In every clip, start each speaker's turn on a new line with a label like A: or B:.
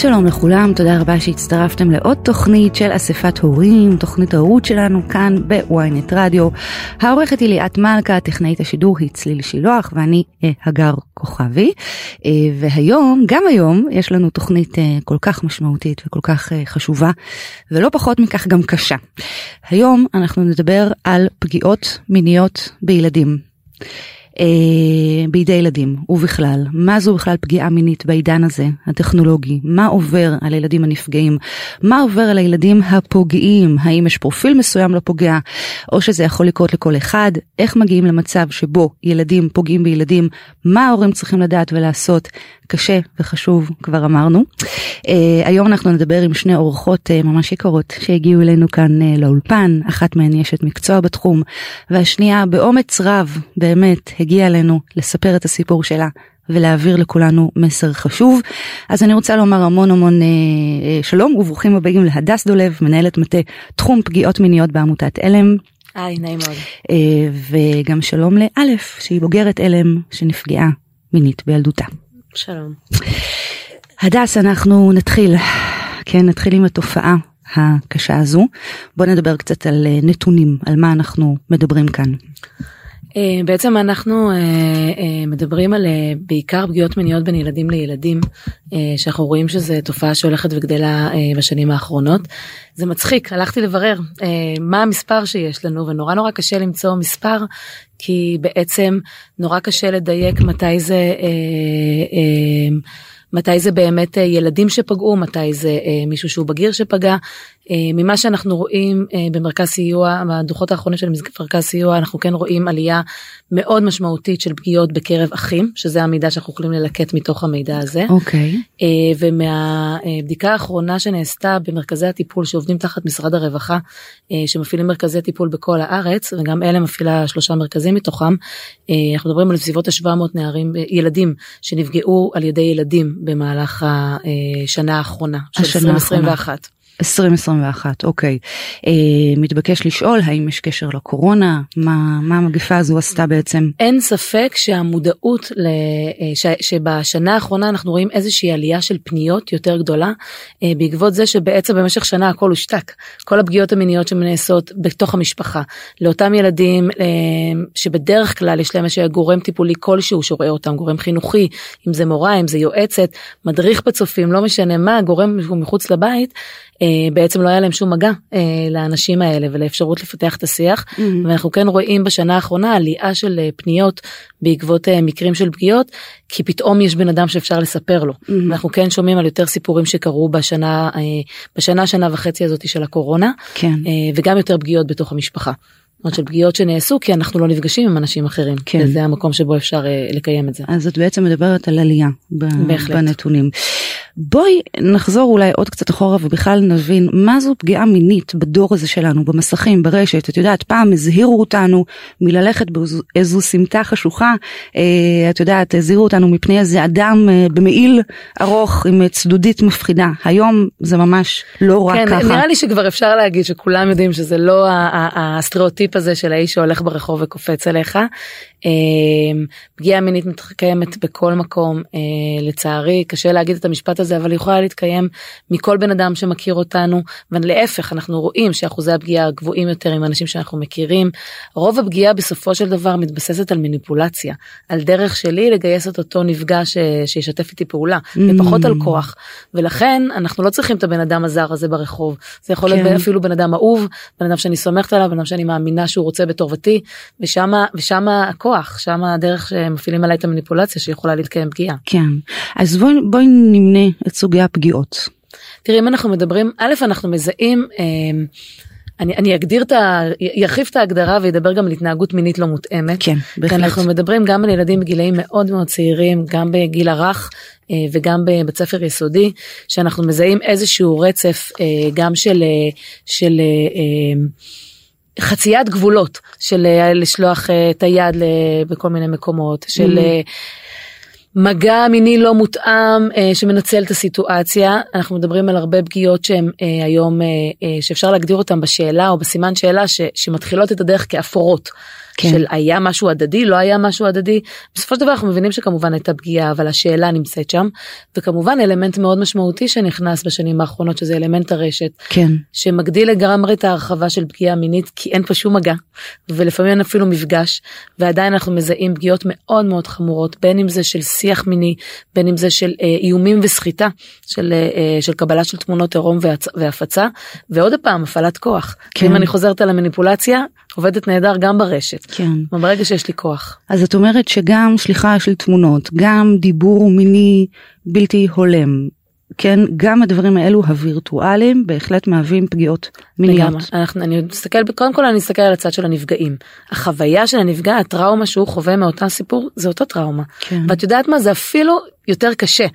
A: שלום לכולם, תודה רבה שהצטרפתם לעוד תוכנית של אספת הורים, תוכנית ההורות שלנו כאן בוויינט רדיו. העורכת היא ליאת מלכה, טכנאית השידור היא צליל שילוח ואני אה, הגר כוכבי. אה, והיום, גם היום, יש לנו תוכנית אה, כל כך משמעותית וכל כך אה, חשובה, ולא פחות מכך גם קשה. היום אנחנו נדבר על פגיעות מיניות בילדים. אה, בידי ילדים ובכלל, מה זו בכלל פגיעה מינית בעידן הזה, הטכנולוגי, מה עובר על הילדים הנפגעים, מה עובר על הילדים הפוגעים, האם יש פרופיל מסוים לפוגע, או שזה יכול לקרות לכל אחד, איך מגיעים למצב שבו ילדים פוגעים בילדים, מה ההורים צריכים לדעת ולעשות, קשה וחשוב כבר אמרנו. Uh, היום אנחנו נדבר עם שני אורחות uh, ממש יקרות שהגיעו אלינו כאן לאולפן, אחת מהן יש את מקצוע בתחום, והשנייה באומץ רב באמת הגיעה אלינו לספר את הסיפור שלה. ולהעביר לכולנו מסר חשוב. אז אני רוצה לומר המון המון אה, אה, שלום וברוכים הבאים להדס דולב, מנהלת מטה תחום פגיעות מיניות בעמותת עלם.
B: היי, נעים מאוד.
A: אה, וגם שלום לאלף, שהיא בוגרת עלם שנפגעה מינית בילדותה.
B: שלום.
A: הדס, אנחנו נתחיל, כן, נתחיל עם התופעה הקשה הזו. בוא נדבר קצת על אה, נתונים, על מה אנחנו מדברים כאן.
B: אה, בעצם אנחנו אה, אה, מדברים על בעיקר פגיעות מיניות בין ילדים לילדים שאנחנו רואים שזה תופעה שהולכת וגדלה בשנים האחרונות. זה מצחיק הלכתי לברר מה המספר שיש לנו ונורא נורא קשה למצוא מספר כי בעצם נורא קשה לדייק מתי זה. מתי זה באמת ילדים שפגעו, מתי זה מישהו שהוא בגיר שפגע. ממה שאנחנו רואים במרכז סיוע, בדוחות האחרונים של מרכז סיוע, אנחנו כן רואים עלייה מאוד משמעותית של פגיעות בקרב אחים, שזה המידע שאנחנו יכולים ללקט מתוך המידע הזה.
A: אוקיי. Okay.
B: ומהבדיקה האחרונה שנעשתה במרכזי הטיפול שעובדים תחת משרד הרווחה, שמפעילים מרכזי טיפול בכל הארץ, וגם אלה מפעילה שלושה מרכזים מתוכם, אנחנו מדברים על סביבות ה-700 נערים, ילדים שנפגעו על ידי ילדים במהלך השנה האחרונה של 2021.
A: 2021 אוקיי. אה, מתבקש לשאול האם יש קשר לקורונה? מה מה המגפה הזו עשתה בעצם?
B: אין ספק שהמודעות ל, אה, ש, שבשנה האחרונה אנחנו רואים איזושהי עלייה של פניות יותר גדולה אה, בעקבות זה שבעצם במשך שנה הכל הושתק. כל הפגיעות המיניות שנעשות בתוך המשפחה לאותם ילדים אה, שבדרך כלל יש להם איזשהו גורם טיפולי כלשהו שרואה אותם גורם חינוכי אם זה מורה אם זה יועצת מדריך בצופים לא משנה מה גורם מחוץ לבית. אה, בעצם לא היה להם שום מגע אה, לאנשים האלה ולאפשרות לפתח את השיח mm-hmm. ואנחנו כן רואים בשנה האחרונה עלייה של אה, פניות בעקבות מקרים של פגיעות כי פתאום יש בן אדם שאפשר לספר לו mm-hmm. אנחנו כן שומעים על יותר סיפורים שקרו בשנה בשנה שנה וחצי הזאתי של הקורונה
A: כן.
B: וגם יותר פגיעות בתוך המשפחה. זאת של פגיעות שנעשו כי אנחנו לא נפגשים עם אנשים אחרים כן. וזה המקום שבו אפשר לקיים את זה.
A: אז את בעצם מדברת על עלייה בהחלט. בנתונים. בואי נחזור אולי עוד קצת אחורה ובכלל נבין מה זו פגיעה מינית בדור הזה שלנו במסכים ברשת. את יודעת פעם הזהירו אותנו מללכת באיזו סמטה חשוכה אה, את יודעת הזהירו אותנו מפני איזה אדם אה, במעיל ארוך עם צדודית מפחידה. היום זה ממש לא רק
B: כן,
A: ככה.
B: נראה לי שכבר אפשר להגיד שכולם יודעים שזה לא הסטריאוטיפ הזה של האיש שהולך ברחוב וקופץ עליך אמ, פגיעה מינית מתקיימת בכל מקום אה, לצערי. קשה להגיד את המשפט הזה אבל היא יכולה להתקיים מכל בן אדם שמכיר אותנו ולהפך אנחנו רואים שאחוזי הפגיעה גבוהים יותר עם אנשים שאנחנו מכירים רוב הפגיעה בסופו של דבר מתבססת על מניפולציה על דרך שלי לגייס את אותו נפגע ש... שישתף איתי פעולה mm. ופחות על כוח ולכן אנחנו לא צריכים את הבן אדם הזר הזה ברחוב זה יכול כן. להיות אפילו בן אדם אהוב בן אדם שאני סומכת עליו בן אדם שאני מאמינה שהוא רוצה בטובתי ושמה ושמה הכוח שם הדרך שמפעילים עליי את המניפולציה שיכולה להתקיים פגיעה.
A: כן אז בואי בואי נמנה את סוגי הפגיעות.
B: תראי אם אנחנו מדברים א' אנחנו מזהים. אה, אני, אני אגדיר את ה... ירחיב את ההגדרה וידבר גם על התנהגות מינית לא מותאמת.
A: כן, בהחלט.
B: אנחנו מדברים גם על ילדים בגילאים מאוד מאוד צעירים, גם בגיל הרך אה, וגם בבית ספר יסודי, שאנחנו מזהים איזשהו רצף אה, גם של... של חציית גבולות של אה, לשלוח אה, את היד בכל מיני מקומות של mm-hmm. מגע מיני לא מותאם אה, שמנצל את הסיטואציה אנחנו מדברים על הרבה פגיעות שהם אה, היום אה, אה, שאפשר להגדיר אותם בשאלה או בסימן שאלה ש, שמתחילות את הדרך כאפורות. כן. של היה משהו הדדי לא היה משהו הדדי בסופו של דבר אנחנו מבינים שכמובן הייתה פגיעה אבל השאלה נמצאת שם וכמובן אלמנט מאוד משמעותי שנכנס בשנים האחרונות שזה אלמנט הרשת
A: כן.
B: שמגדיל לגמרי את ההרחבה של פגיעה מינית כי אין פה שום מגע ולפעמים אין אפילו מפגש ועדיין אנחנו מזהים פגיעות מאוד מאוד חמורות בין אם זה של שיח מיני בין אם זה של אה, איומים וסחיטה של, אה, אה של קבלה של תמונות עירום והפצה ועוד פעם הפעלת כוח כן. אם אני חוזרת על המניפולציה עובדת נהדר גם ברשת.
A: כן.
B: ברגע שיש לי כוח.
A: אז את אומרת שגם שליחה של תמונות, גם דיבור מיני בלתי הולם, כן, גם הדברים האלו הווירטואליים בהחלט מהווים פגיעות מיניות. לגמרי,
B: אנחנו, אני מסתכל, קודם כל אני אסתכל על הצד של הנפגעים. החוויה של הנפגע, הטראומה שהוא חווה מאותה סיפור, זה אותו טראומה. כן. ואת יודעת מה, זה אפילו יותר קשה,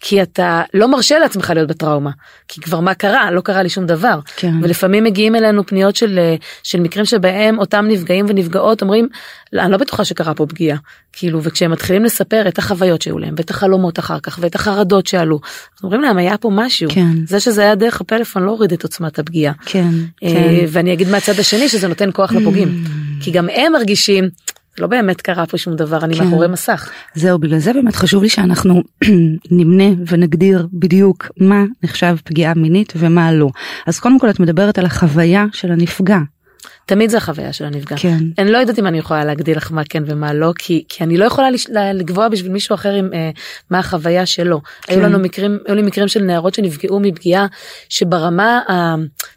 B: כי אתה לא מרשה לעצמך להיות בטראומה, כי כבר מה קרה, לא קרה לי שום דבר.
A: כן.
B: ולפעמים מגיעים אלינו פניות של, של מקרים שבהם אותם נפגעים ונפגעות אומרים, אני לא בטוחה שקרה פה פגיעה. כאילו, וכשהם מתחילים לספר את החוויות שהיו להם, ואת החלומות אחר כך, ואת החרדות שעלו, אומרים להם, היה פה משהו.
A: כן.
B: זה שזה היה דרך הפלאפון לא הוריד את עוצמת הפגיעה.
A: כן,
B: אה, כן. ואני אגיד מהצד השני שזה נותן כוח לפוגעים. כי גם הם מרגישים לא באמת קרה פה שום דבר אני כן. מאחורי מסך.
A: זהו בגלל זה באמת חשוב לי שאנחנו נמנה ונגדיר בדיוק מה נחשב פגיעה מינית ומה לא. אז קודם כל את מדברת על החוויה של הנפגע.
B: תמיד זה החוויה של הנפגע.
A: כן.
B: אני לא יודעת אם אני יכולה להגדיל לך מה כן ומה לא כי כי אני לא יכולה לקבוע בשביל מישהו אחר עם אה, מה החוויה שלו. כן. היו לנו מקרים היו לי מקרים של נערות שנפגעו מפגיעה שברמה.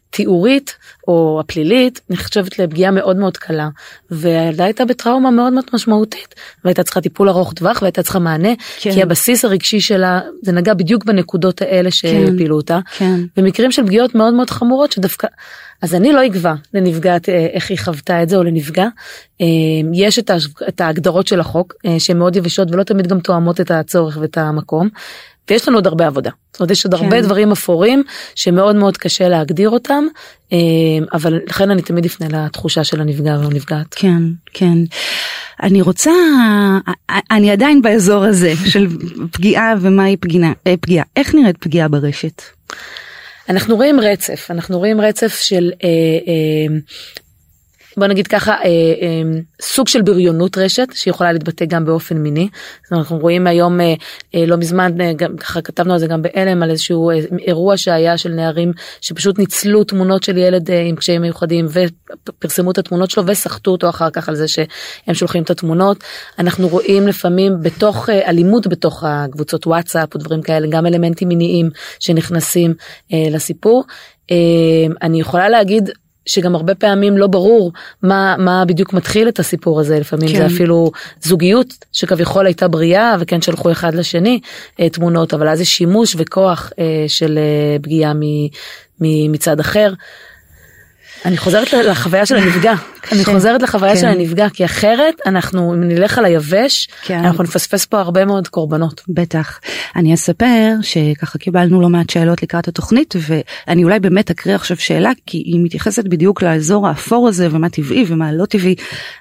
B: התיאורית או הפלילית נחשבת לפגיעה מאוד מאוד קלה והילדה הייתה בטראומה מאוד מאוד משמעותית והייתה צריכה טיפול ארוך טווח והייתה צריכה מענה כן. כי הבסיס הרגשי שלה זה נגע בדיוק בנקודות האלה שהפילו
A: כן,
B: אותה
A: כן.
B: במקרים של פגיעות מאוד מאוד חמורות שדווקא אז אני לא אקבע לנפגעת אה, איך היא חוותה את זה או לנפגע אה, יש את ההגדרות של החוק אה, שהן מאוד יבשות ולא תמיד גם תואמות את הצורך ואת המקום ויש לנו עוד הרבה עבודה. זאת אומרת יש עוד כן. הרבה דברים אפורים שמאוד מאוד קשה להגדיר אותם אה, אבל לכן אני תמיד אפנה לתחושה של הנפגע והנפגעת.
A: כן כן. אני רוצה אני עדיין באזור הזה של פגיעה ומהי פגיעה פגיעה איך נראית פגיעה ברשת.
B: אנחנו רואים רצף אנחנו רואים רצף של אה, אה, בוא נגיד ככה אה, אה, סוג של בריונות רשת שיכולה להתבטא גם באופן מיני. אנחנו רואים היום אה, אה, לא מזמן אה, גם ככה כתבנו על זה גם בהלם על איזשהו אה, אירוע שהיה של נערים שפשוט ניצלו תמונות של ילד אה, עם קשיים מיוחדים ופרסמו את התמונות שלו וסחטו אותו אחר כך על זה שהם שולחים את התמונות. אנחנו רואים לפעמים בתוך אה, אלימות בתוך הקבוצות וואטסאפ או דברים כאלה גם אלמנטים מיניים שנכנסים אה, לסיפור. אה, אני יכולה להגיד שגם הרבה פעמים לא ברור מה מה בדיוק מתחיל את הסיפור הזה לפעמים כן. זה אפילו זוגיות שכביכול הייתה בריאה וכן שלחו אחד לשני אה, תמונות אבל אז יש שימוש וכוח אה, של אה, פגיעה מצד אחר. אני חוזרת לחוויה של הנפגע, אני חוזרת לחוויה של. הנפגע כי אחרת אנחנו אם נלך על היבש כן. אנחנו נפספס פה הרבה מאוד קורבנות.
A: בטח. אני אספר שככה קיבלנו לא מעט שאלות לקראת התוכנית ואני אולי באמת אקריא עכשיו שאלה כי היא מתייחסת בדיוק לאזור האפור הזה ומה טבעי ומה לא טבעי.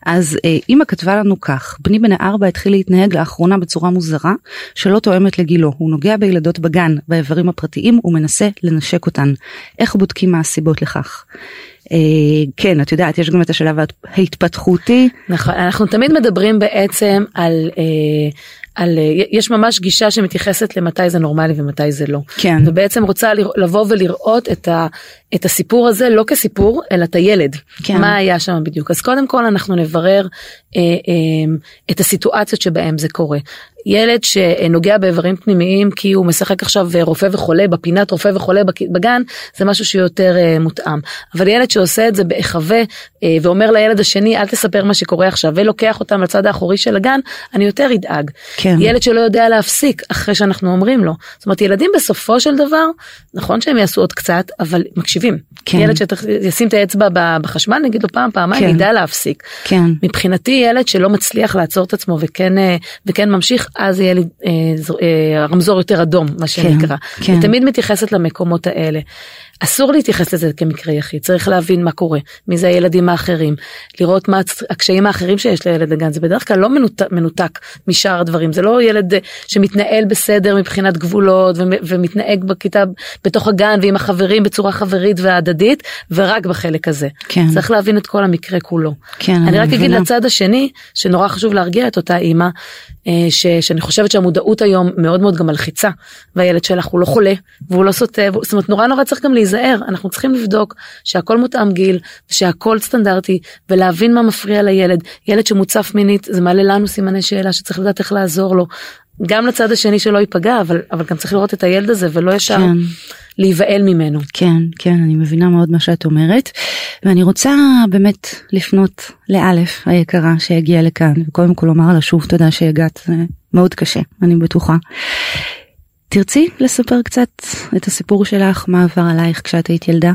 A: אז אה, אימא כתבה לנו כך בני בן הארבע התחיל להתנהג לאחרונה בצורה מוזרה שלא תואמת לגילו הוא נוגע בילדות בגן באיברים הפרטיים ומנסה לנשק אותן. איך בודקים מה הסיבות לכך? אה, כן את יודעת יש גם את השלב ההתפתחותי.
B: נכון אנחנו תמיד מדברים בעצם על אה, על יש ממש גישה שמתייחסת למתי זה נורמלי ומתי זה לא.
A: כן.
B: ובעצם רוצה לבוא ולראות את, ה, את הסיפור הזה לא כסיפור אלא את הילד.
A: כן.
B: מה היה שם בדיוק. אז קודם כל אנחנו נברר אה, אה, את הסיטואציות שבהם זה קורה. ילד שנוגע באיברים פנימיים כי הוא משחק עכשיו רופא וחולה בפינת רופא וחולה בגן זה משהו שיותר uh, מותאם אבל ילד שעושה את זה בהיחווה uh, ואומר לילד השני אל תספר מה שקורה עכשיו ולוקח אותם לצד האחורי של הגן אני יותר אדאג.
A: כן.
B: ילד שלא יודע להפסיק אחרי שאנחנו אומרים לו זאת אומרת ילדים בסופו של דבר נכון שהם יעשו עוד קצת אבל מקשיבים.
A: כן.
B: ילד שישים את האצבע בחשמל נגיד לו פעם פעמיים כן. ידע להפסיק.
A: כן.
B: מבחינתי ילד שלא מצליח לעצור את עצמו וכן uh, וכן ממשיך אז יהיה לי אה, אה, רמזור יותר אדום מה שנקרא.
A: כן, כן.
B: תמיד מתייחסת למקומות האלה. אסור להתייחס לזה כמקרה יחיד, צריך להבין מה קורה, מי זה הילדים האחרים, לראות מה הקשיים האחרים שיש לילד הגן, זה בדרך כלל לא מנותק, מנותק משאר הדברים, זה לא ילד אה, שמתנהל בסדר מבחינת גבולות ומתנהג בכיתה בתוך הגן ועם החברים בצורה חברית והדדית, ורק בחלק הזה.
A: כן.
B: צריך להבין את כל המקרה כולו.
A: כן,
B: אני
A: אני
B: רק אגיד
A: מבינה.
B: לצד השני, שנורא חשוב להרגיע את אותה אימא, אה, ש, שאני חושבת שהמודעות היום מאוד מאוד גם מלחיצה, והילד שלך הוא לא חולה, והוא לא סוטה, זאת אומרת נורא נורא צריך גם להיזהר, אנחנו צריכים לבדוק שהכל מותאם גיל, שהכל סטנדרטי, ולהבין מה מפריע לילד. ילד שמוצף מינית, זה מעלה לנו סימני שאלה שצריך לדעת איך לעזור לו. גם לצד השני שלא ייפגע, אבל, אבל גם צריך לראות את הילד הזה ולא ישר
A: כן.
B: להיבהל ממנו.
A: כן, כן, אני מבינה מאוד מה שאת אומרת, ואני רוצה באמת לפנות לאלף היקרה שהגיעה לכאן, וקודם כל לומר לה שוב תודה שהגעת, זה מאוד קשה, אני בטוחה. תרצי לספר קצת את הסיפור שלך, מה עבר עלייך כשאת היית ילדה?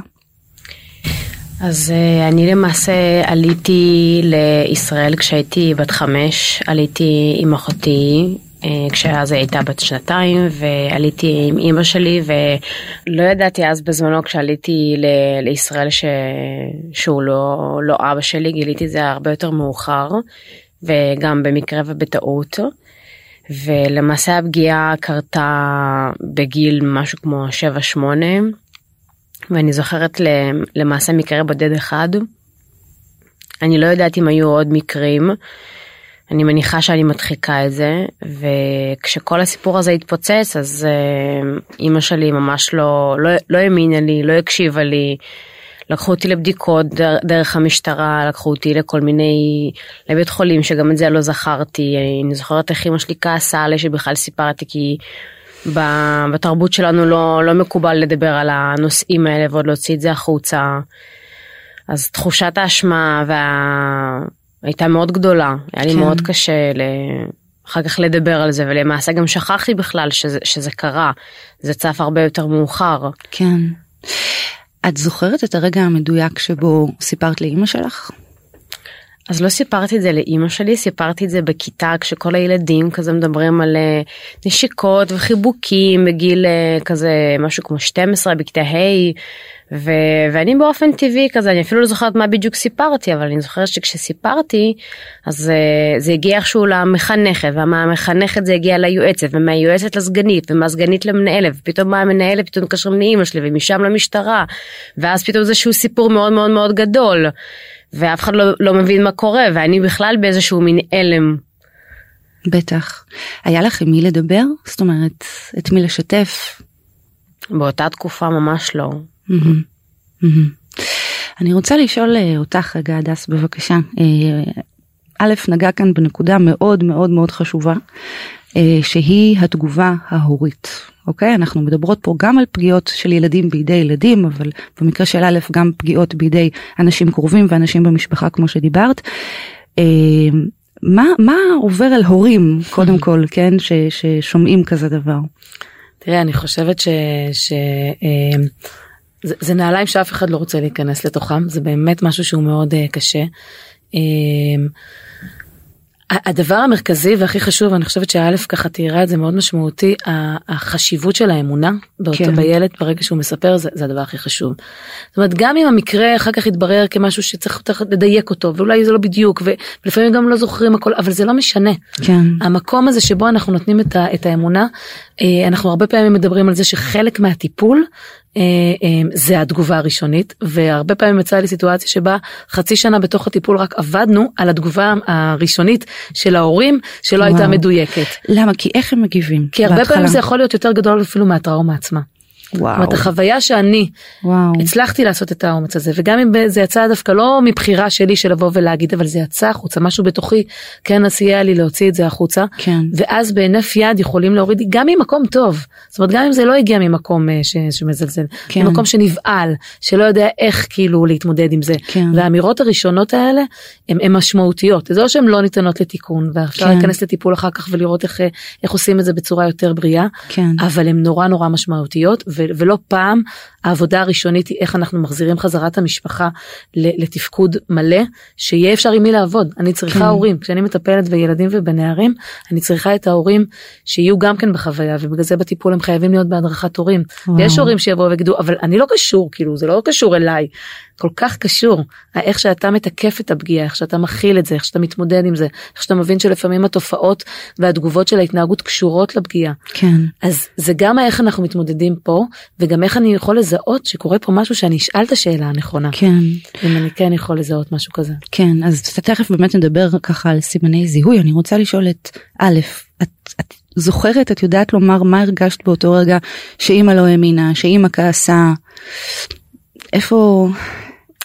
C: אז אה, אני למעשה עליתי לישראל כשהייתי בת חמש, עליתי עם אחותי אה, כשאז הייתה בת שנתיים ועליתי עם אימא שלי ולא ידעתי אז בזמנו כשעליתי ל- לישראל ש... שהוא לא, לא אבא שלי, גיליתי את זה הרבה יותר מאוחר וגם במקרה ובטעות. ולמעשה הפגיעה קרתה בגיל משהו כמו 7-8 ואני זוכרת למעשה מקרה בודד אחד. אני לא יודעת אם היו עוד מקרים. אני מניחה שאני מדחיקה את זה וכשכל הסיפור הזה התפוצץ אז אימא שלי ממש לא לא לא האמינה לי לא הקשיבה לי. לקחו אותי לבדיקות דר, דרך המשטרה לקחו אותי לכל מיני לבית חולים שגם את זה לא זכרתי אני זוכרת איך אמא שלי כעסה עלי שבכלל סיפרתי כי בתרבות שלנו לא לא מקובל לדבר על הנושאים האלה ועוד להוציא את זה החוצה. אז תחושת האשמה וה... הייתה מאוד גדולה היה לי
A: כן.
C: מאוד קשה ל... אחר כך לדבר על זה ולמעשה גם שכחתי בכלל שזה, שזה קרה זה צף הרבה יותר מאוחר.
A: כן. את זוכרת את הרגע המדויק שבו סיפרת לאימא שלך?
C: אז לא סיפרתי את זה לאימא שלי, סיפרתי את זה בכיתה כשכל הילדים כזה מדברים על אה, נשיקות וחיבוקים בגיל אה, כזה משהו כמו 12 בכיתה ה' ו- ואני באופן טבעי כזה אני אפילו לא זוכרת מה בדיוק סיפרתי אבל אני זוכרת שכשסיפרתי אז אה, זה הגיע איכשהו למחנכת ומהמחנכת זה הגיע ליועצת ומהיועצת לסגנית ומהסגנית למנהלת ופתאום מהמנהלת פתאום מתקשרים לאימא שלי ומשם למשטרה ואז פתאום זה איזשהו סיפור מאוד מאוד מאוד גדול. ואף אחד לא, לא מבין מה קורה ואני בכלל באיזשהו מין הלם.
A: בטח. היה לך עם מי לדבר? זאת אומרת, את מי לשתף?
C: באותה תקופה ממש לא.
A: אני רוצה לשאול אה, אותך רגע הדס בבקשה. אה, א' נגע כאן בנקודה מאוד מאוד מאוד חשובה אה, שהיא התגובה ההורית. אוקיי אנחנו מדברות פה גם על פגיעות של ילדים בידי ילדים אבל במקרה של א' גם פגיעות בידי אנשים קרובים ואנשים במשפחה כמו שדיברת. מה מה עובר על הורים קודם כל כן ש, ששומעים כזה דבר.
B: תראה, אני חושבת ש... ש זה, זה נעליים שאף אחד לא רוצה להיכנס לתוכם, זה באמת משהו שהוא מאוד uh, קשה. Uh, הדבר המרכזי והכי חשוב, אני חושבת שא' ככה תיארה את זה מאוד משמעותי, החשיבות של האמונה באותו
A: כן.
B: בילד ברגע שהוא מספר זה, זה הדבר הכי חשוב. זאת אומרת גם אם המקרה אחר כך יתברר כמשהו שצריך צריך לדייק אותו ואולי זה לא בדיוק ולפעמים גם לא זוכרים הכל אבל זה לא משנה.
A: כן.
B: המקום הזה שבו אנחנו נותנים את, ה, את האמונה, אנחנו הרבה פעמים מדברים על זה שחלק מהטיפול אה, אה, זה התגובה הראשונית, והרבה פעמים יצאה לי סיטואציה שבה חצי שנה בתוך הטיפול רק עבדנו על התגובה הראשונית של ההורים שלא הייתה
A: וואו.
B: מדויקת.
A: למה כי איך הם מגיבים
B: כי הרבה
A: בהתחלה?
B: פעמים זה יכול להיות יותר גדול אפילו מהטראומה עצמה. זאת
A: וואו
B: אומרת החוויה שאני
A: וואו.
B: הצלחתי לעשות את האומץ הזה וגם אם זה יצא דווקא לא מבחירה שלי של לבוא ולהגיד אבל זה יצא החוצה משהו בתוכי כן סייע לי להוציא את זה החוצה.
A: כן.
B: ואז בהינף יד יכולים להוריד גם ממקום טוב. זאת אומרת גם אם זה לא הגיע ממקום אה, ש, שמזלזל
A: כן.
B: ממקום שנבעל שלא יודע איך כאילו להתמודד עם זה.
A: כן.
B: והאמירות הראשונות האלה הן משמעותיות. זה לא שהן לא ניתנות לתיקון ואפשר
A: כן.
B: להיכנס לטיפול אחר כך ולראות איך, אה, איך עושים את זה בצורה יותר בריאה
A: כן.
B: אבל הן נורא נורא משמעותיות ו- ולא פעם העבודה הראשונית היא איך אנחנו מחזירים חזרה את המשפחה לתפקוד מלא, שיהיה אפשר עם מי לעבוד. אני צריכה כן. הורים, כשאני מטפלת בילדים ובנערים, אני צריכה את ההורים שיהיו גם כן בחוויה, ובגלל זה בטיפול הם חייבים להיות בהדרכת הורים. יש הורים שיבואו ויגידו, אבל אני לא קשור, כאילו זה לא קשור אליי. כל כך קשור איך שאתה מתקף את הפגיעה איך שאתה מכיל את זה איך שאתה מתמודד עם זה איך שאתה מבין שלפעמים התופעות והתגובות של ההתנהגות קשורות לפגיעה.
A: כן.
B: אז זה גם איך אנחנו מתמודדים פה וגם איך אני יכול לזהות שקורה פה משהו שאני אשאל את השאלה הנכונה.
A: כן.
B: אם אני כן יכול לזהות משהו כזה.
A: כן אז תכף באמת נדבר ככה על סימני זיהוי אני רוצה לשאול את א' את, את זוכרת את יודעת לומר מה הרגשת באותו רגע שאימא לא האמינה שאימא כעסה. איפה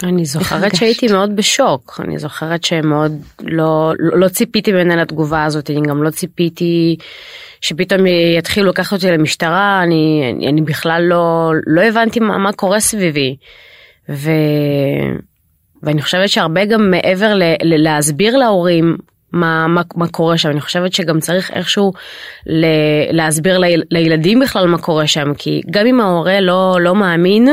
C: אני זוכרת שהייתי מאוד בשוק. אני זוכרת שמאוד לא לא, לא ציפיתי ממנה לתגובה הזאת. אני גם לא ציפיתי שפתאום יתחילו לקחת אותי למשטרה. אני אני בכלל לא לא הבנתי מה, מה קורה סביבי. ו... ואני חושבת שהרבה גם מעבר ל, ל, להסביר להורים מה, מה, מה קורה שם. אני חושבת שגם צריך איכשהו ל, להסביר ליל, לילדים בכלל מה קורה שם. כי גם אם ההורה לא לא מאמין.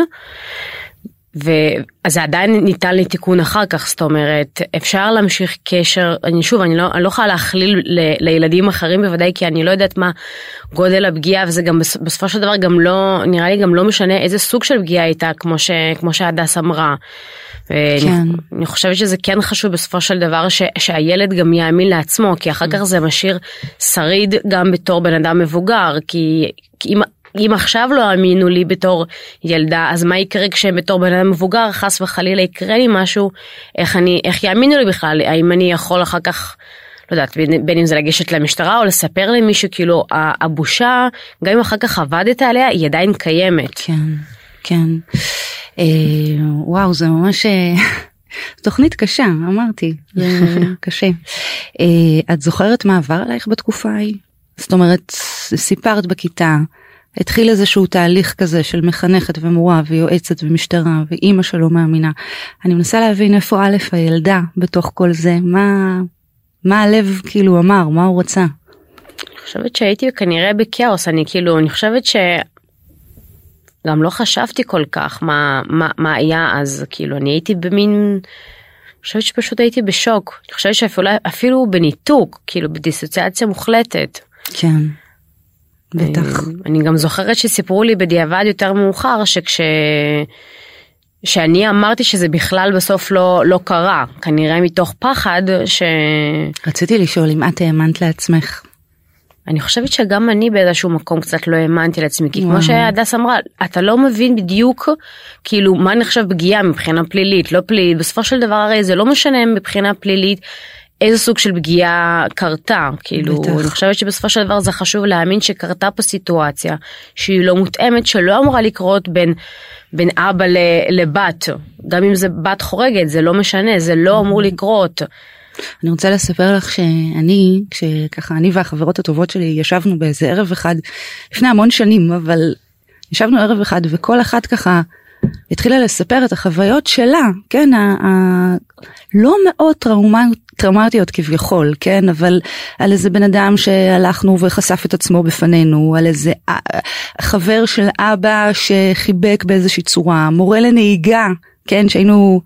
C: ואז זה עדיין ניתן לתיקון אחר כך זאת אומרת אפשר להמשיך קשר אני שוב אני לא אני לא יכולה להכליל ל, לילדים אחרים בוודאי כי אני לא יודעת מה גודל הפגיעה וזה גם בסופו של דבר גם לא נראה לי גם לא משנה איזה סוג של פגיעה הייתה כמו שכמו שהדס אמרה. כן. אני, אני חושבת שזה כן חשוב בסופו של דבר ש, שהילד גם יאמין לעצמו כי אחר כך זה משאיר שריד גם בתור בן אדם מבוגר כי, כי אם אם עכשיו לא האמינו לי בתור ילדה אז מה יקרה כשהם בתור בן אדם מבוגר חס וחלילה יקרה לי משהו איך אני איך יאמינו לי בכלל האם אני יכול אחר כך. לא יודעת בין, בין אם זה לגשת למשטרה או לספר למישהו כאילו הבושה גם אם אחר כך עבדת עליה היא עדיין קיימת.
A: כן כן אה, וואו זה ממש. אה, תוכנית קשה אמרתי זה קשה. אה, את זוכרת מה עבר עלייך בתקופה ההיא? זאת אומרת סיפרת בכיתה התחיל איזשהו תהליך כזה של מחנכת ומורה ויועצת ומשטרה ואימא שלא מאמינה. אני מנסה להבין איפה א' הילדה בתוך כל זה, מה, מה הלב כאילו אמר, מה הוא רצה.
C: אני חושבת שהייתי כנראה בכאוס, אני כאילו, אני חושבת ש... גם לא חשבתי כל כך מה, מה, מה היה אז, כאילו אני הייתי במין... אני חושבת שפשוט הייתי בשוק, אני חושבת שאפילו אפילו בניתוק, כאילו בדיסוציאציה מוחלטת.
A: כן. בטח.
C: אני גם זוכרת שסיפרו לי בדיעבד יותר מאוחר שכש... שאני אמרתי שזה בכלל בסוף לא לא קרה כנראה מתוך פחד ש...
A: רציתי לשאול אם את האמנת לעצמך.
C: אני חושבת שגם אני באיזשהו מקום קצת לא האמנתי לעצמי כי כמו שהדס אמרה אתה לא מבין בדיוק כאילו מה נחשב פגיעה מבחינה פלילית לא פלילית בסופו של דבר הרי זה לא משנה מבחינה פלילית איזה סוג של פגיעה קרתה כאילו בטח. אני חושבת שבסופו של דבר זה חשוב להאמין שקרתה פה סיטואציה שהיא לא מותאמת שלא אמורה לקרות בין בין אבא לבת גם אם זה בת חורגת זה לא משנה זה לא אמור לקרות.
A: אני רוצה לספר לך שאני כשככה אני והחברות הטובות שלי ישבנו באיזה ערב אחד לפני המון שנים אבל ישבנו ערב אחד וכל אחת ככה התחילה לספר את החוויות שלה כן הלא מאוד טראומטיות טראומטיות כביכול כן? אבל על איזה בן אדם שהלכנו וחשף את עצמו בפנינו על איזה אה, חבר של אבא שחיבק באיזושהי צורה מורה לנהיגה כן? שהיינו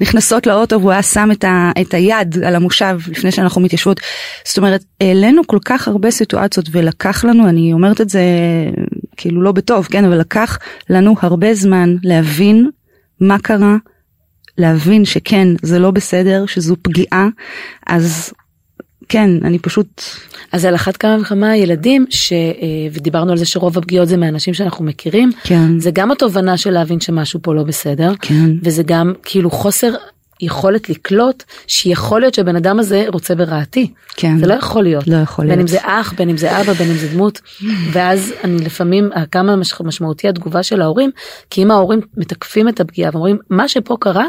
A: נכנסות לאוטו והוא היה שם את, ה, את היד על המושב לפני שאנחנו מתיישבות. זאת אומרת העלינו כל כך הרבה סיטואציות ולקח לנו אני אומרת את זה כאילו לא בטוב כן? אבל לקח לנו הרבה זמן להבין מה קרה להבין שכן זה לא בסדר שזו פגיעה אז כן אני פשוט
B: אז על אחת כמה וכמה ילדים ש... אה, ודיברנו על זה שרוב הפגיעות זה מאנשים שאנחנו מכירים
A: כן.
B: זה גם התובנה של להבין שמשהו פה לא בסדר
A: כן.
B: וזה גם כאילו חוסר יכולת לקלוט שיכול להיות שהבן אדם הזה רוצה ברעתי.
A: כן.
B: זה לא יכול להיות.
A: לא יכול
B: בין
A: להיות.
B: אם זה אח, בין אם זה אבא, בין אם זה דמות. ואז אני לפעמים, כמה משמעותי התגובה של ההורים, כי אם ההורים מתקפים את הפגיעה ואומרים מה שפה קרה,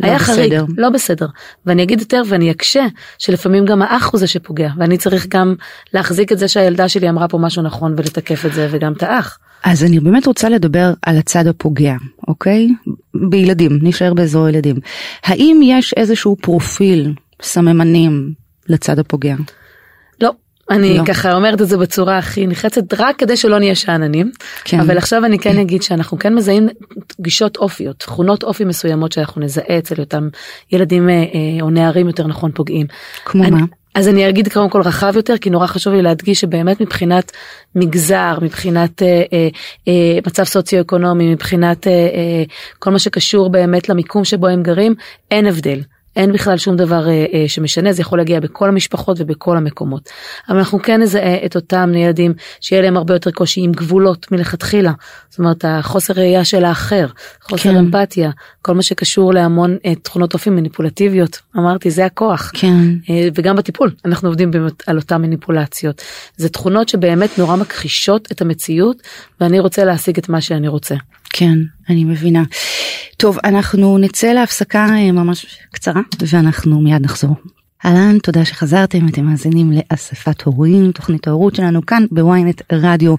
A: לא
B: היה
A: בסדר.
B: חריג, לא בסדר. ואני אגיד יותר ואני אקשה שלפעמים גם האח הוא זה שפוגע ואני צריך גם להחזיק את זה שהילדה שלי אמרה פה משהו נכון ולתקף את זה וגם את האח.
A: אז אני באמת רוצה לדבר על הצד הפוגע, אוקיי? בילדים, נשאר באזור ילדים. האם יש איזשהו פרופיל, סממנים, לצד הפוגע?
B: לא, אני
A: לא.
B: ככה אומרת את זה בצורה הכי נחרצת רק כדי שלא נהיה שאננים
A: כן.
B: אבל עכשיו אני כן אגיד שאנחנו כן מזהים גישות אופיות תכונות אופי מסוימות שאנחנו נזהה אצל אותם ילדים אה, אה, או נערים יותר נכון פוגעים.
A: כמו
B: אני-
A: מה?
B: אז אני אגיד קודם כל רחב יותר כי נורא חשוב לי להדגיש שבאמת מבחינת מגזר מבחינת אה, אה, אה, מצב סוציו-אקונומי מבחינת אה, אה, כל מה שקשור באמת למיקום שבו הם גרים אין הבדל. אין בכלל שום דבר אה, אה, שמשנה זה יכול להגיע בכל המשפחות ובכל המקומות. אבל אנחנו כן נזהה את אותם ילדים שיהיה להם הרבה יותר קושי עם גבולות מלכתחילה. זאת אומרת החוסר ראייה של האחר, חוסר
A: כן.
B: אמפתיה, כל מה שקשור להמון אה, תכונות אופי מניפולטיביות. אמרתי זה הכוח.
A: כן.
B: אה, וגם בטיפול אנחנו עובדים באמת על אותן מניפולציות. זה תכונות שבאמת נורא מכחישות את המציאות ואני רוצה להשיג את מה שאני רוצה.
A: כן, אני מבינה. טוב, אנחנו נצא להפסקה אה, ממש קצרה ואנחנו מיד נחזור. אהלן, תודה שחזרתם, אתם מאזינים לאספת הורים, תוכנית ההורות שלנו כאן בוויינט רדיו.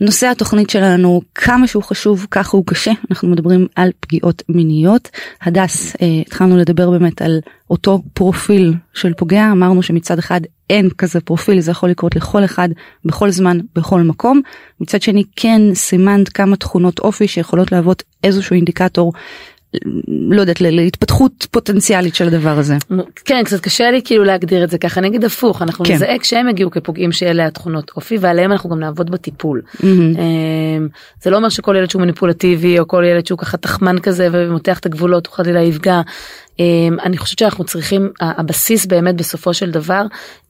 A: נושא התוכנית שלנו, כמה שהוא חשוב, ככה הוא קשה, אנחנו מדברים על פגיעות מיניות. הדס, אה, התחלנו לדבר באמת על אותו פרופיל של פוגע, אמרנו שמצד אחד אין כזה פרופיל, זה יכול לקרות לכל אחד, בכל זמן, בכל מקום. מצד שני כן סימנת כמה תכונות אופי שיכולות להוות איזשהו אינדיקטור, לא יודעת, להתפתחות פוטנציאלית של הדבר הזה.
B: כן קצת קשה לי כאילו להגדיר את זה ככה נגיד הפוך אנחנו
A: כן.
B: נזהה כשהם יגיעו כפוגעים שאלה התכונות אופי ועליהם אנחנו גם נעבוד בטיפול. אמ, זה לא אומר שכל ילד שהוא מניפולטיבי או כל ילד שהוא ככה תחמן כזה ומותח את הגבולות הוא חלילה יפגע. אמ, אני חושבת שאנחנו צריכים הבסיס באמת בסופו של דבר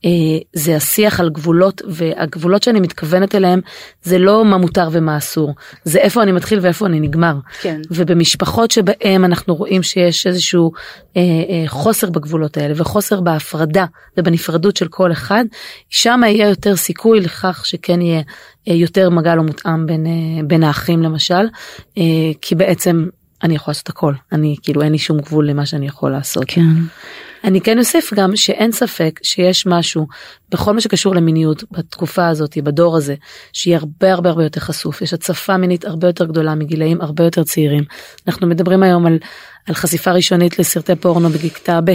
B: אה, זה השיח על גבולות והגבולות שאני מתכוונת אליהם זה לא מה מותר ומה אסור זה איפה אני מתחיל ואיפה אני נגמר.
A: כן.
B: ובמשפחות שבהם אנחנו רואים שיש איזשהו אה, אה, חוסר בגבולות האלה וחוסר בהפרדה ובנפרדות של כל אחד, שם יהיה יותר סיכוי לכך שכן יהיה יותר מגע לא מותאם בין, בין האחים למשל, כי בעצם אני יכולה לעשות הכל, אני כאילו אין לי שום גבול למה שאני יכול לעשות.
A: כן.
B: אני כן אוסיף גם שאין ספק שיש משהו בכל מה שקשור למיניות בתקופה הזאת בדור הזה שיהיה הרבה הרבה הרבה יותר חשוף יש הצפה מינית הרבה יותר גדולה מגילאים הרבה יותר צעירים אנחנו מדברים היום על, על חשיפה ראשונית לסרטי פורנו בכיתה ב'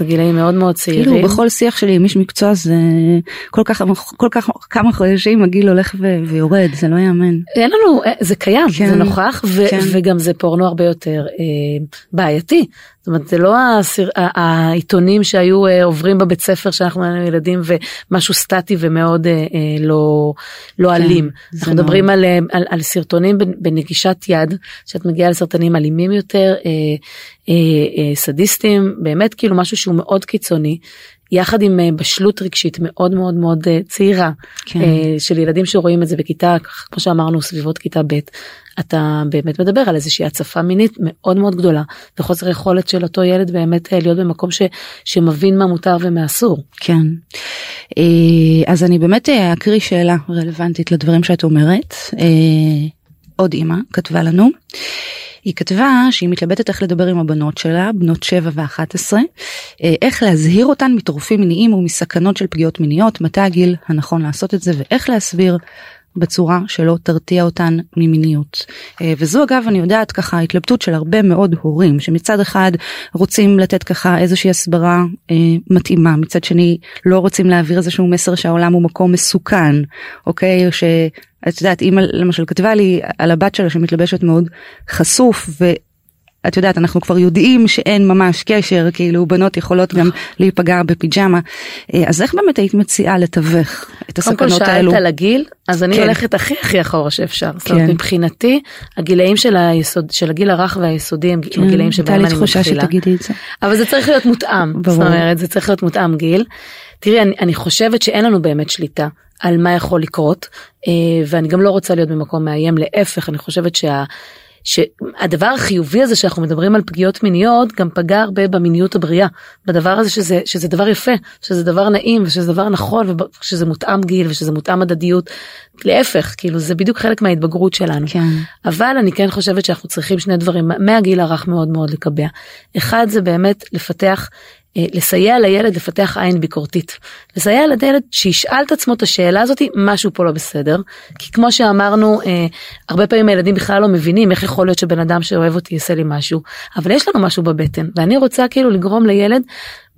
B: בגילאים מאוד מאוד צעירים.
A: כאילו בכל שיח שלי עם איש מקצוע זה כל כך כל כך כמה חודשים הגיל הולך ו- ויורד זה לא יאמן.
B: אין לנו אה, זה קיים
A: כן,
B: זה נוכח ו-
A: כן.
B: וגם זה פורנו הרבה יותר אה, בעייתי אומרת זה לא הסר, ה- העיתונים שהיו אה, עוברים בבית ספר שאנחנו היינו ילדים ומשהו סטטי ומאוד אה, אה, לא לא
A: כן,
B: אלים אנחנו
A: מאוד.
B: מדברים על, אה, על, על סרטונים בנ- בנגישת יד שאת מגיעה לסרטונים אלימים יותר אה, אה, אה, סדיסטים באמת כאילו משהו שהוא מאוד קיצוני. יחד עם אה, בשלות רגשית מאוד מאוד מאוד אה, צעירה
A: כן.
B: אה, של ילדים שרואים את זה בכיתה כמו שאמרנו סביבות כיתה ב' אתה באמת מדבר על איזושהי הצפה מינית מאוד מאוד גדולה וחוסר יכולת של אותו ילד באמת להיות במקום ש, שמבין מה מותר ומה אסור.
A: כן. אז אני באמת אקריא שאלה רלוונטית לדברים שאת אומרת. עוד אימא כתבה לנו. היא כתבה שהיא מתלבטת איך לדבר עם הבנות שלה, בנות 7 ו-11, איך להזהיר אותן מטורפים מיניים ומסכנות של פגיעות מיניות, מתי הגיל הנכון לעשות את זה ואיך להסביר בצורה שלא תרתיע אותן ממיניות. אה, וזו אגב אני יודעת ככה התלבטות של הרבה מאוד הורים שמצד אחד רוצים לתת ככה איזושהי הסברה אה, מתאימה מצד שני לא רוצים להעביר איזשהו מסר שהעולם הוא מקום מסוכן אוקיי? או שאת יודעת אימא למשל כתבה לי על הבת שלה שמתלבשת מאוד חשוף ו... את יודעת אנחנו כבר יודעים שאין ממש קשר כאילו בנות יכולות גם להיפגע בפיג'מה. אה, אז איך באמת היית מציעה לתווך את
B: קודם כל
A: הסכנות
B: שאלת
A: האלו?
B: על הגיל אז אני
A: כן.
B: הולכת הכי הכי אחורה שאפשר. זאת אומרת
A: כן.
B: מבחינתי הגילאים של היסוד של הגיל הרך והיסודי הם
A: כן,
B: הגילאים שבהם
A: הייתה
B: אני
A: לי תחושה
B: מתחילה.
A: שתגידי את זה.
B: אבל זה צריך להיות מותאם,
A: ברור.
B: זאת אומרת זה צריך להיות מותאם גיל. תראי אני, אני חושבת שאין לנו באמת שליטה על מה יכול לקרות אה, ואני גם לא רוצה להיות במקום מאיים להפך אני חושבת שה... שהדבר החיובי הזה שאנחנו מדברים על פגיעות מיניות גם פגע הרבה במיניות הבריאה בדבר הזה שזה שזה דבר יפה שזה דבר נעים ושזה דבר נכון ושזה מותאם גיל ושזה מותאם הדדיות להפך כאילו זה בדיוק חלק מההתבגרות שלנו
A: כן.
B: אבל אני כן חושבת שאנחנו צריכים שני דברים מהגיל הרך מאוד מאוד לקבע. אחד זה באמת לפתח, אה, לסייע לילד לפתח עין ביקורתית. לסייע לילד שישאל את עצמו את השאלה הזאתי משהו פה לא בסדר. כי כמו שאמרנו אה, הרבה פעמים הילדים בכלל לא מבינים איך יכול להיות שבן אדם שאוהב אותי יעשה לי משהו אבל יש לנו משהו בבטן ואני רוצה כאילו לגרום לילד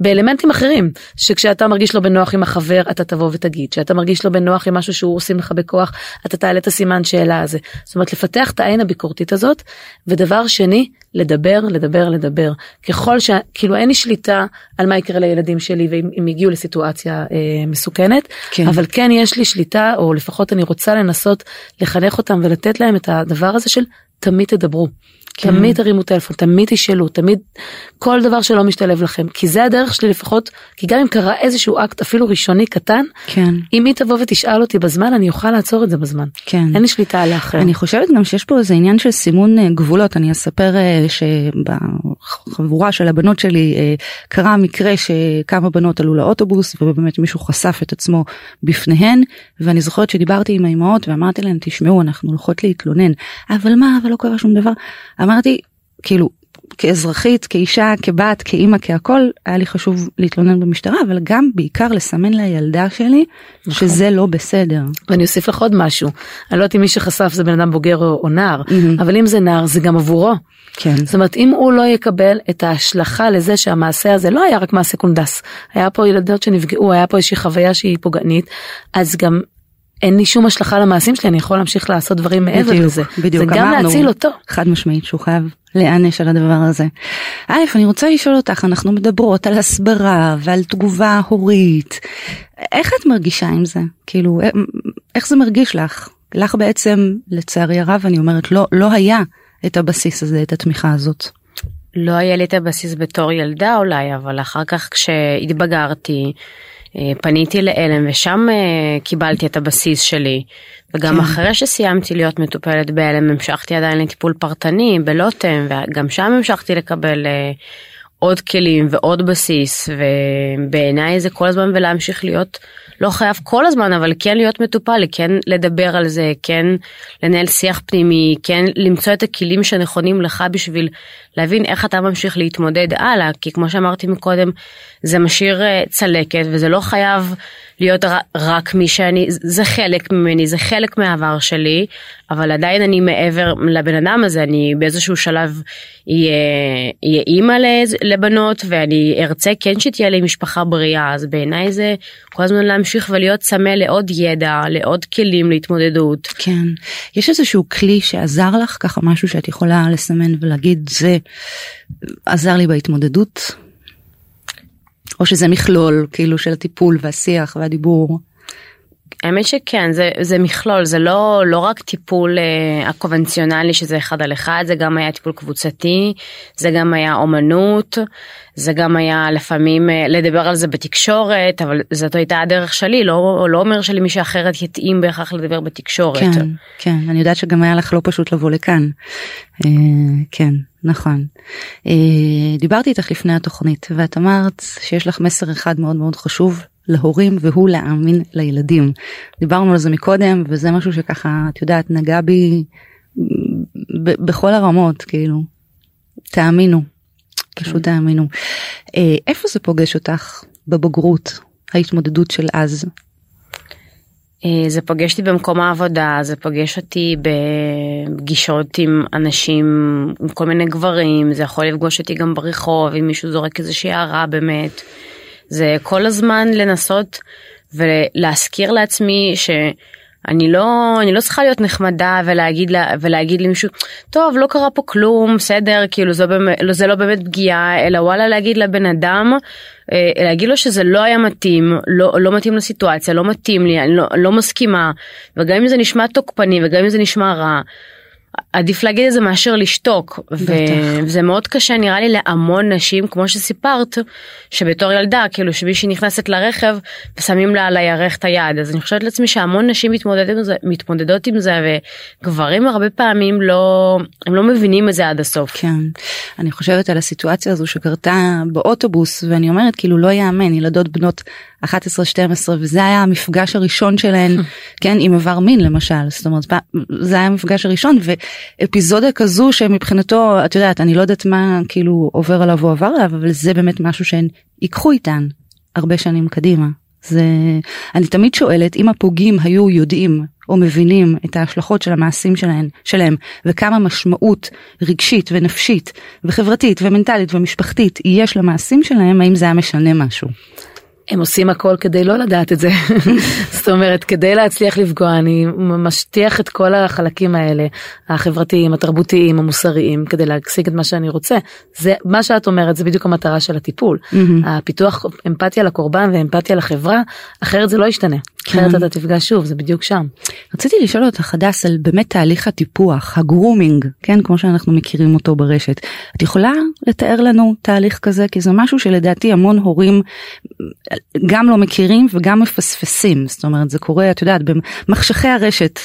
B: באלמנטים אחרים, שכשאתה מרגיש לא בנוח עם החבר אתה תבוא ותגיד, כשאתה מרגיש לא בנוח עם משהו שהוא עושים לך בכוח אתה תעלה את הסימן שאלה הזה. זאת אומרת לפתח את העין הביקורתית הזאת, ודבר שני, לדבר, לדבר, לדבר. ככל ש... כאילו אין לי שליטה על מה יקרה לילדים שלי ואם יגיעו לסיטואציה אה, מסוכנת, כן. אבל כן יש לי שליטה, או לפחות אני רוצה לנסות לחנך אותם ולתת להם את הדבר הזה של תמיד תדברו. כן. תמיד תרימו טלפון, תמיד תשאלו, תמיד כל דבר שלא משתלב לכם, כי זה הדרך שלי לפחות, כי גם אם קרה איזשהו אקט אפילו ראשוני קטן,
A: כן.
B: אם היא תבוא ותשאל אותי בזמן, אני אוכל לעצור את זה בזמן.
A: כן.
B: אין לי שליטה על האחר.
A: אני חושבת גם שיש פה איזה עניין של סימון אה, גבולות, אני אספר אה, שבחבורה של הבנות שלי אה, קרה מקרה שכמה בנות עלו לאוטובוס ובאמת מישהו חשף את עצמו בפניהן, ואני זוכרת שדיברתי עם האימהות ואמרתי להן, תשמעו, אנחנו הולכות להתלונן, אבל מה, אבל לא קרה שום דבר. אמרתי, כאילו, כאזרחית, כאישה, כבת, כאימא, כהכל, היה לי חשוב להתלונן במשטרה, אבל גם בעיקר לסמן לילדה שלי נכון. שזה לא בסדר.
B: ואני אוסיף לך עוד משהו, אני לא יודעת אם מי שחשף זה בן אדם בוגר או, או נער, mm-hmm. אבל אם זה נער זה גם עבורו.
A: כן.
B: זאת אומרת אם הוא לא יקבל את ההשלכה לזה שהמעשה הזה לא היה רק מעשה קונדס, היה פה ילדות שנפגעו, היה פה איזושהי חוויה שהיא פוגענית, אז גם אין לי שום השלכה למעשים שלי, אני יכול להמשיך לעשות דברים מעבר
A: בדיוק,
B: לזה.
A: בדיוק,
B: זה גם
A: אמרנו,
B: להציל אותו.
A: חד משמעית שהוא חייב להיענש על הדבר הזה. א', אני רוצה לשאול אותך, אנחנו מדברות על הסברה ועל תגובה הורית. איך את מרגישה עם זה? כאילו, איך זה מרגיש לך? לך בעצם, לצערי הרב, אני אומרת, לא, לא היה את הבסיס הזה, את התמיכה הזאת.
C: לא היה לי את הבסיס בתור ילדה אולי, אבל אחר כך כשהתבגרתי, אה, פניתי לעלם ושם אה, קיבלתי את הבסיס שלי וגם כן. אחרי שסיימתי להיות מטופלת בעלם המשכתי עדיין לטיפול פרטני בלוטם וגם שם המשכתי לקבל אה, עוד כלים ועוד בסיס ובעיניי זה כל הזמן ולהמשיך להיות לא חייב כל הזמן אבל כן להיות מטופל כן לדבר על זה כן לנהל שיח פנימי כן למצוא את הכלים שנכונים לך בשביל להבין איך אתה ממשיך להתמודד הלאה כי כמו שאמרתי מקודם זה משאיר אה, צלקת וזה לא חייב להיות רק מי שאני זה חלק ממני זה חלק מהעבר שלי אבל עדיין אני מעבר לבן אדם הזה אני באיזשהו שלב אהיה אימא לבנות ואני ארצה כן שתהיה לי משפחה בריאה אז בעיניי זה כל הזמן להמשיך ולהיות צמא לעוד ידע לעוד כלים להתמודדות.
A: כן יש איזשהו כלי שעזר לך ככה משהו שאת יכולה לסמן ולהגיד זה עזר לי בהתמודדות. או שזה מכלול כאילו של הטיפול והשיח והדיבור.
C: האמת שכן זה זה מכלול זה לא לא רק טיפול אה, הקונבנציונלי שזה אחד על אחד זה גם היה טיפול קבוצתי זה גם היה אומנות זה גם היה לפעמים אה, לדבר על זה בתקשורת אבל זאת הייתה הדרך שלי לא לא אומר שלמישהו אחרת יתאים בהכרח לדבר בתקשורת.
A: כן כן אני יודעת שגם היה לך לא פשוט לבוא לכאן. אה, כן נכון. אה, דיברתי איתך לפני התוכנית ואת אמרת שיש לך מסר אחד מאוד מאוד חשוב להורים והוא להאמין לילדים. דיברנו על זה מקודם וזה משהו שככה את יודעת נגע בי בכל הרמות כאילו תאמינו פשוט תאמינו. אה, איפה זה פוגש אותך בבוגרות ההתמודדות של אז?
C: אה, זה פוגש אותי במקום העבודה, זה פוגש אותי בפגישות עם אנשים, עם כל מיני גברים, זה יכול לפגוש אותי גם ברחוב, אם מישהו זורק איזושהי הערה באמת. זה כל הזמן לנסות ולהזכיר לעצמי ש... אני לא אני לא צריכה להיות נחמדה ולהגיד לה ולהגיד למישהו טוב לא קרה פה כלום בסדר כאילו זה, באמת, לא, זה לא באמת פגיעה אלא וואלה להגיד לבן אדם אה, להגיד לו שזה לא היה מתאים לא לא מתאים לסיטואציה לא מתאים לי אני לא, לא מסכימה וגם אם זה נשמע תוקפני וגם אם זה נשמע רע. עדיף להגיד את זה מאשר לשתוק וזה מאוד קשה נראה לי להמון נשים כמו שסיפרת שבתור ילדה כאילו שמישהי נכנסת לרכב ושמים לה על הירך את היד. אז אני חושבת לעצמי שהמון נשים מתמודדות עם זה מתמודדות עם זה וגברים הרבה פעמים לא הם לא מבינים את זה עד הסוף.
A: כן. אני חושבת על הסיטואציה הזו שקרתה באוטובוס ואני אומרת כאילו לא יאמן ילדות בנות 11-12 וזה היה המפגש הראשון שלהן כן עם איבר מין למשל זאת אומרת זה היה המפגש הראשון ואפיזודה כזו שמבחינתו את יודעת אני לא יודעת מה כאילו עובר עליו או עבר עליו אבל זה באמת משהו שהן ייקחו איתן הרבה שנים קדימה זה אני תמיד שואלת אם הפוגעים היו יודעים או מבינים את ההשלכות של המעשים שלהם, שלהם וכמה משמעות רגשית ונפשית וחברתית ומנטלית ומשפחתית יש למעשים שלהם, האם זה היה משנה משהו?
B: הם עושים הכל כדי לא לדעת את זה. זאת אומרת, כדי להצליח לפגוע, אני משטיח את כל החלקים האלה, החברתיים, התרבותיים, המוסריים, כדי להשיג את מה שאני רוצה. זה, מה שאת אומרת, זה בדיוק המטרה של הטיפול. הפיתוח אמפתיה לקורבן ואמפתיה לחברה, אחרת זה לא ישתנה. אחרת אתה תפגע שוב, זה בדיוק שם.
A: רציתי לשאול אותך הדס על באמת תהליך הטיפוח, הגרומינג, כן, כמו שאנחנו מכירים אותו ברשת. את יכולה לתאר לנו תהליך כזה? כי זה משהו שלדעתי המון הורים גם לא מכירים וגם מפספסים. זאת אומרת, זה קורה, את יודעת, במחשכי הרשת.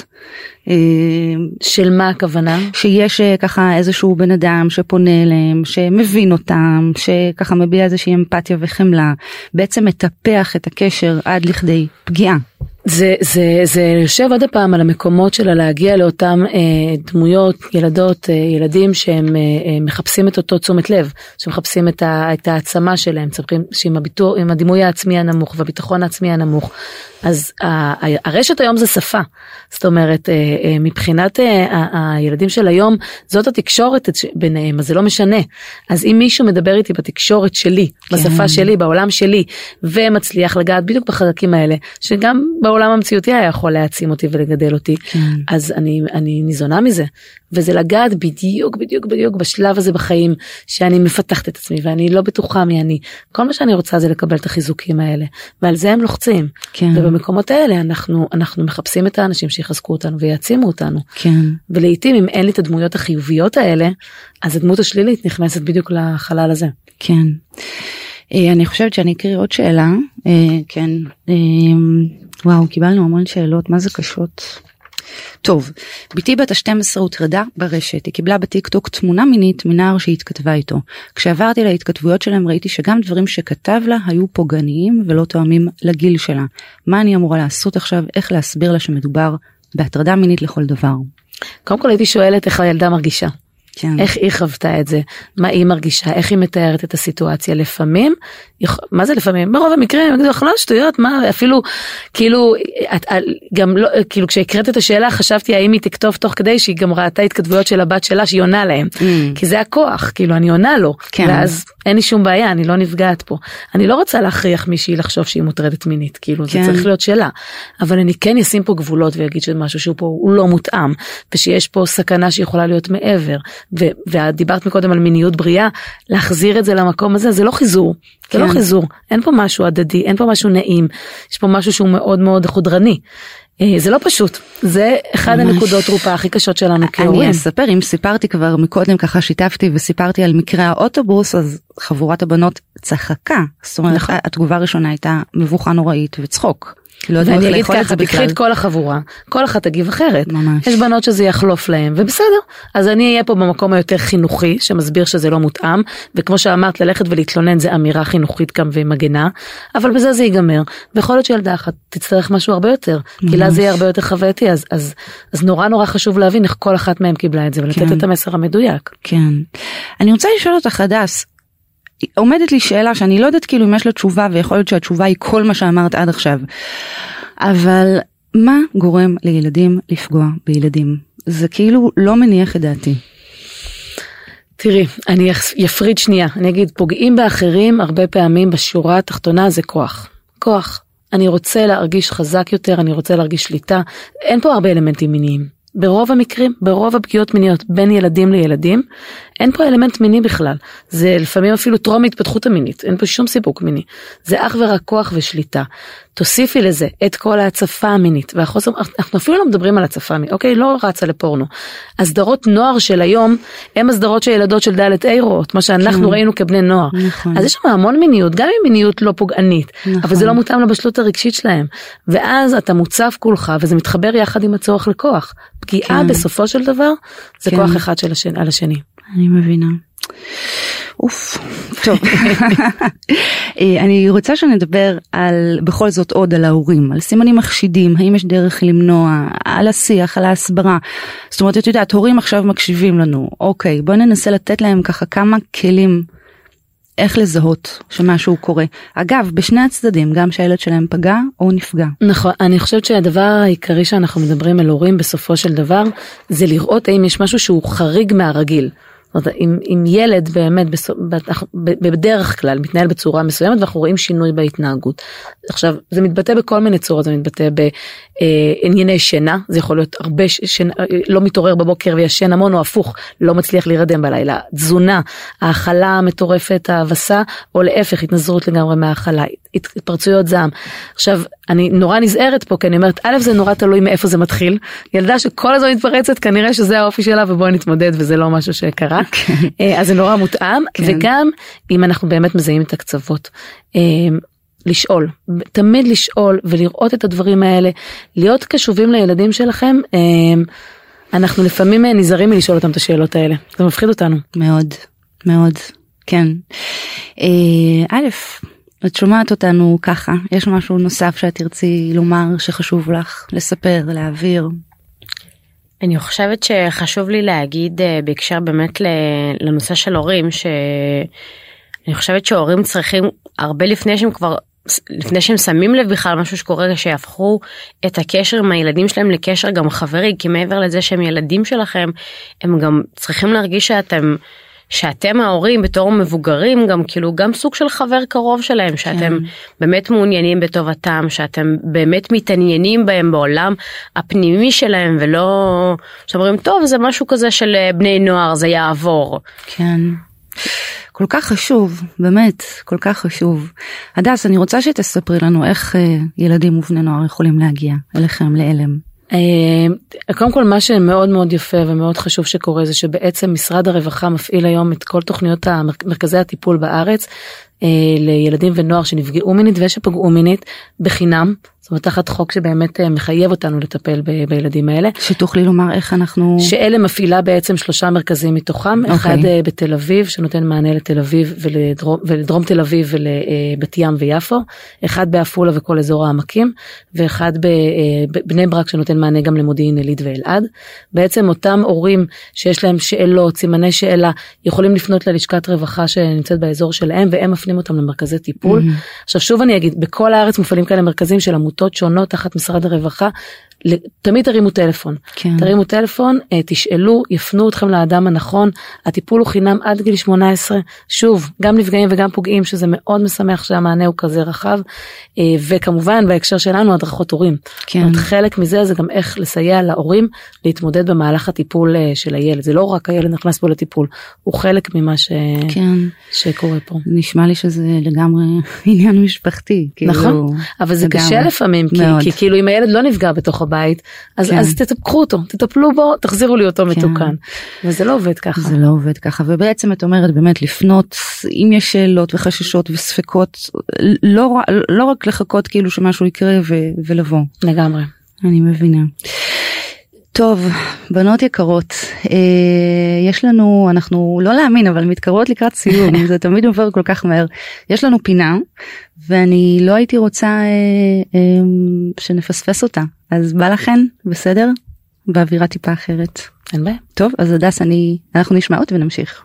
B: של מה הכוונה?
A: שיש ככה איזשהו בן אדם שפונה אליהם, שמבין אותם, שככה מביע איזושהי אמפתיה וחמלה, בעצם מטפח את הקשר עד לכדי פגיעה.
B: זה, זה, זה יושב עוד הפעם על המקומות שלה להגיע לאותם אה, דמויות, ילדות, אה, ילדים שהם אה, אה, מחפשים את אותו תשומת לב, שמחפשים את, ה, את העצמה שלהם, צריכים, שעם הביטור, עם הדימוי העצמי הנמוך והביטחון העצמי הנמוך. אז ה, ה, הרשת היום זה שפה, זאת אומרת, אה, אה, מבחינת אה, ה, הילדים של היום, זאת התקשורת ביניהם, אז זה לא משנה. אז אם מישהו מדבר איתי בתקשורת שלי, כן. בשפה שלי, בעולם שלי, ומצליח לגעת בדיוק בחלקים האלה, שגם בעולם המציאותי היה יכול להעצים אותי ולגדל אותי, כן. אז אני, אני ניזונה מזה. וזה לגעת בדיוק בדיוק בדיוק בשלב הזה בחיים שאני מפתחת את עצמי ואני לא בטוחה מי אני. כל מה שאני רוצה זה לקבל את החיזוקים האלה ועל זה הם לוחצים. כן. ובמקומות האלה אנחנו אנחנו מחפשים את האנשים שיחזקו אותנו ויעצימו אותנו.
A: כן.
B: ולעיתים אם אין לי את הדמויות החיוביות האלה אז הדמות השלילית נכנסת בדיוק לחלל הזה.
A: כן. אני חושבת שאני אקריא עוד שאלה. כן. וואו קיבלנו המון שאלות מה זה קשות. טוב, בתי בת ה-12 הוטרדה ברשת, היא קיבלה בטיק טוק תמונה מינית מנער שהיא התכתבה איתו. כשעברתי להתכתבויות שלהם ראיתי שגם דברים שכתב לה היו פוגעניים ולא תואמים לגיל שלה. מה אני אמורה לעשות עכשיו, איך להסביר לה שמדובר בהטרדה מינית לכל דבר.
B: קודם כל הייתי שואלת איך הילדה מרגישה.
A: כן.
B: איך היא חוותה את זה, מה היא מרגישה, איך היא מתארת את הסיטואציה. לפעמים, מה זה לפעמים? ברוב המקרים, יגידו לך לא שטויות, מה אפילו, כאילו, את, גם לא, כאילו כשהקראת את השאלה חשבתי האם היא תכתוב תוך כדי שהיא גם ראתה התכתבויות של הבת שלה שהיא עונה להם. Mm. כי זה הכוח, כאילו אני עונה לו, כן. ואז אין לי שום בעיה, אני לא נפגעת פה. אני לא רוצה להכריח מישהי לחשוב שהיא מוטרדת מינית, כאילו כן. זה צריך להיות שלה. אבל אני כן אשים פה גבולות ויגיד שזה משהו שהוא פה הוא לא מותאם, ושיש פה סכנה שיכולה להיות מעבר. ודיברת מקודם על מיניות בריאה, להחזיר את זה למקום הזה, זה לא חיזור, כן. זה לא חיזור, אין פה משהו הדדי, אין פה משהו נעים, יש פה משהו שהוא מאוד מאוד חודרני. אה, זה לא פשוט, זה אחד ממש. הנקודות תרופה הכי קשות שלנו כהורים.
A: אני אספר, אם סיפרתי כבר מקודם ככה שיתפתי וסיפרתי על מקרה האוטובוס, אז חבורת הבנות צחקה, זאת אומרת נכון. התגובה הראשונה הייתה מבוכה נוראית וצחוק.
B: לא יודעת איך לאכול את זה בכלל. תקחי את כל החבורה, כל אחת תגיב אחרת.
A: ממש.
B: יש בנות שזה יחלוף להם, ובסדר. אז אני אהיה פה במקום היותר חינוכי, שמסביר שזה לא מותאם, וכמו שאמרת, ללכת ולהתלונן זה אמירה חינוכית גם ומגנה, אבל בזה זה ייגמר. ויכול להיות שילדה אחת תצטרך משהו הרבה יותר, ממש. כי לה זה יהיה הרבה יותר חווייתי, אז, אז, אז נורא נורא חשוב להבין איך כל אחת מהם קיבלה את זה, ולתת כן. את המסר המדויק.
A: כן. אני רוצה לשאול אותך, הדס, עומדת לי שאלה שאני לא יודעת כאילו אם יש לה תשובה ויכול להיות שהתשובה היא כל מה שאמרת עד עכשיו. אבל מה גורם לילדים לפגוע בילדים? זה כאילו לא מניח את דעתי.
B: תראי, אני אפריד שנייה, אני אגיד פוגעים באחרים הרבה פעמים בשורה התחתונה זה כוח. כוח. אני רוצה להרגיש חזק יותר, אני רוצה להרגיש שליטה, אין פה הרבה אלמנטים מיניים. ברוב המקרים, ברוב הפגיעות מיניות בין ילדים לילדים, אין פה אלמנט מיני בכלל. זה לפעמים אפילו טרום התפתחות המינית, אין פה שום סיפוק מיני. זה אך ורק כוח ושליטה. תוסיפי לזה את כל ההצפה המינית והחוסר, אנחנו אפילו לא מדברים על הצפה מינית, אוקיי? לא רצה לפורנו. הסדרות נוער של היום הם הסדרות של ילדות של ד' ה' רואות, מה שאנחנו כן. ראינו כבני נוער.
A: נכון.
B: אז יש שם המון מיניות, גם אם מיניות לא פוגענית, נכון. אבל זה לא מותאם לבשלות הרגשית שלהם. ואז אתה מוצף כולך וזה מתחבר יחד עם הצורך לכוח. פגיעה כן. בסופו של דבר זה כן. כוח אחד של השני, על השני.
A: אני מבינה. אוף, טוב. אה, אני רוצה שנדבר על, בכל זאת עוד על ההורים, על סימנים מחשידים, האם יש דרך למנוע, על השיח, על ההסברה. זאת אומרת, את יודעת, הורים עכשיו מקשיבים לנו, אוקיי, בוא ננסה לתת להם ככה כמה כלים איך לזהות שמשהו קורה. אגב, בשני הצדדים, גם שהילד שלהם פגע או נפגע.
B: נכון, אני חושבת שהדבר העיקרי שאנחנו מדברים על הורים בסופו של דבר, זה לראות האם יש משהו שהוא חריג מהרגיל. זאת אומרת, אם, אם ילד באמת בסו, בדרך כלל מתנהל בצורה מסוימת ואנחנו רואים שינוי בהתנהגות. עכשיו זה מתבטא בכל מיני צורות זה מתבטא בענייני שינה זה יכול להיות הרבה שינה לא מתעורר בבוקר וישן המון או הפוך לא מצליח להירדם בלילה תזונה האכלה המטורפת האבסה או להפך התנזרות לגמרי מהאכלה התפרצויות זעם. עכשיו אני נורא נזהרת פה כי אני אומרת א' זה נורא תלוי מאיפה זה מתחיל ילדה שכל הזמן מתפרצת כנראה שזה האופי שלה ובואי נתמודד וזה לא משהו שקרה כן. אה, אז זה נורא מותאם כן. וגם אם אנחנו באמת מזהים את הקצוות. אה, לשאול תמיד לשאול ולראות את הדברים האלה להיות קשובים לילדים שלכם אה, אנחנו לפעמים נזהרים מלשאול אותם את השאלות האלה זה מפחיד אותנו
A: מאוד מאוד כן א' את שומעת אותנו ככה יש משהו נוסף שאת תרצי לומר שחשוב לך לספר להעביר.
C: אני חושבת שחשוב לי להגיד אה, בהקשר באמת לנושא של הורים שאני חושבת שהורים צריכים הרבה לפני שהם כבר לפני שהם שמים לב בכלל משהו שקורה שיהפכו את הקשר עם הילדים שלהם לקשר גם חברי כי מעבר לזה שהם ילדים שלכם הם גם צריכים להרגיש שאתם שאתם ההורים בתור מבוגרים גם כאילו גם סוג של חבר קרוב שלהם שאתם כן. באמת מעוניינים בטובתם שאתם באמת מתעניינים בהם בעולם הפנימי שלהם ולא שאומרים טוב זה משהו כזה של אה, בני נוער זה יעבור.
A: כן. כל כך חשוב באמת כל כך חשוב. הדס אני רוצה שתספרי לנו איך אה, ילדים ובני נוער יכולים להגיע אליכם לעלם.
B: אה, קודם כל מה שמאוד מאוד יפה ומאוד חשוב שקורה זה שבעצם משרד הרווחה מפעיל היום את כל תוכניות מרכזי הטיפול בארץ לילדים ונוער שנפגעו מינית ושפגעו מינית בחינם זאת אומרת תחת חוק שבאמת אה, מחייב אותנו לטפל ב- בילדים האלה.
A: שתוכלי לומר איך אנחנו...
B: שאלה מפעילה בעצם שלושה מרכזים מתוכם, okay. אחד uh, בתל אביב שנותן מענה לתל אביב ולדרום, ולדרום תל אביב ולבת ים ויפו, אחד בעפולה וכל אזור העמקים, ואחד בבני ברק שנותן מענה גם למודיעין עילית ואלעד. בעצם אותם הורים שיש להם שאלות, סימני שאלה, יכולים לפנות ללשכת רווחה שנמצאת באזור שלהם והם מפנים אותם למרכזי טיפול. Mm-hmm. עכשיו שוב אני אגיד, בכל הארץ מופעלים כאלה מרכזים של. עמותות שונות תחת משרד הרווחה תמיד תרימו טלפון, כן. תרימו טלפון, אה, תשאלו, יפנו אתכם לאדם הנכון, הטיפול הוא חינם עד גיל 18, שוב, גם נפגעים וגם פוגעים, שזה מאוד משמח שהמענה הוא כזה רחב, אה, וכמובן בהקשר שלנו הדרכות הורים. כן. אומרת, חלק מזה זה גם איך לסייע להורים להתמודד במהלך הטיפול אה, של הילד, זה לא רק הילד נכנס פה לטיפול, הוא חלק ממה ש... כן. שקורה פה.
A: נשמע לי שזה לגמרי עניין משפחתי.
B: כאילו, נכון, אבל זה לגמרי. קשה לפעמים, כי, כי כאילו אם הילד לא נפגע בתוך הבית, בבית אז כן. אז תטפחו אותו תטפלו בו תחזירו לי אותו כן. מתוקן וזה לא עובד ככה
A: זה לא עובד ככה ובעצם את אומרת באמת לפנות אם יש שאלות וחששות וספקות לא לא רק לחכות כאילו שמשהו יקרה ו, ולבוא
B: לגמרי
A: אני מבינה. טוב, בנות יקרות, אה, יש לנו, אנחנו לא להאמין, אבל מתקרבות לקראת סיום, זה תמיד עובר כל כך מהר. יש לנו פינה, ואני לא הייתי רוצה אה, אה, שנפספס אותה. אז בא לכן, בסדר? באווירה טיפה אחרת.
B: אין בעיה.
A: טוב, אז הדס, אני, אנחנו נשמע אותה ונמשיך.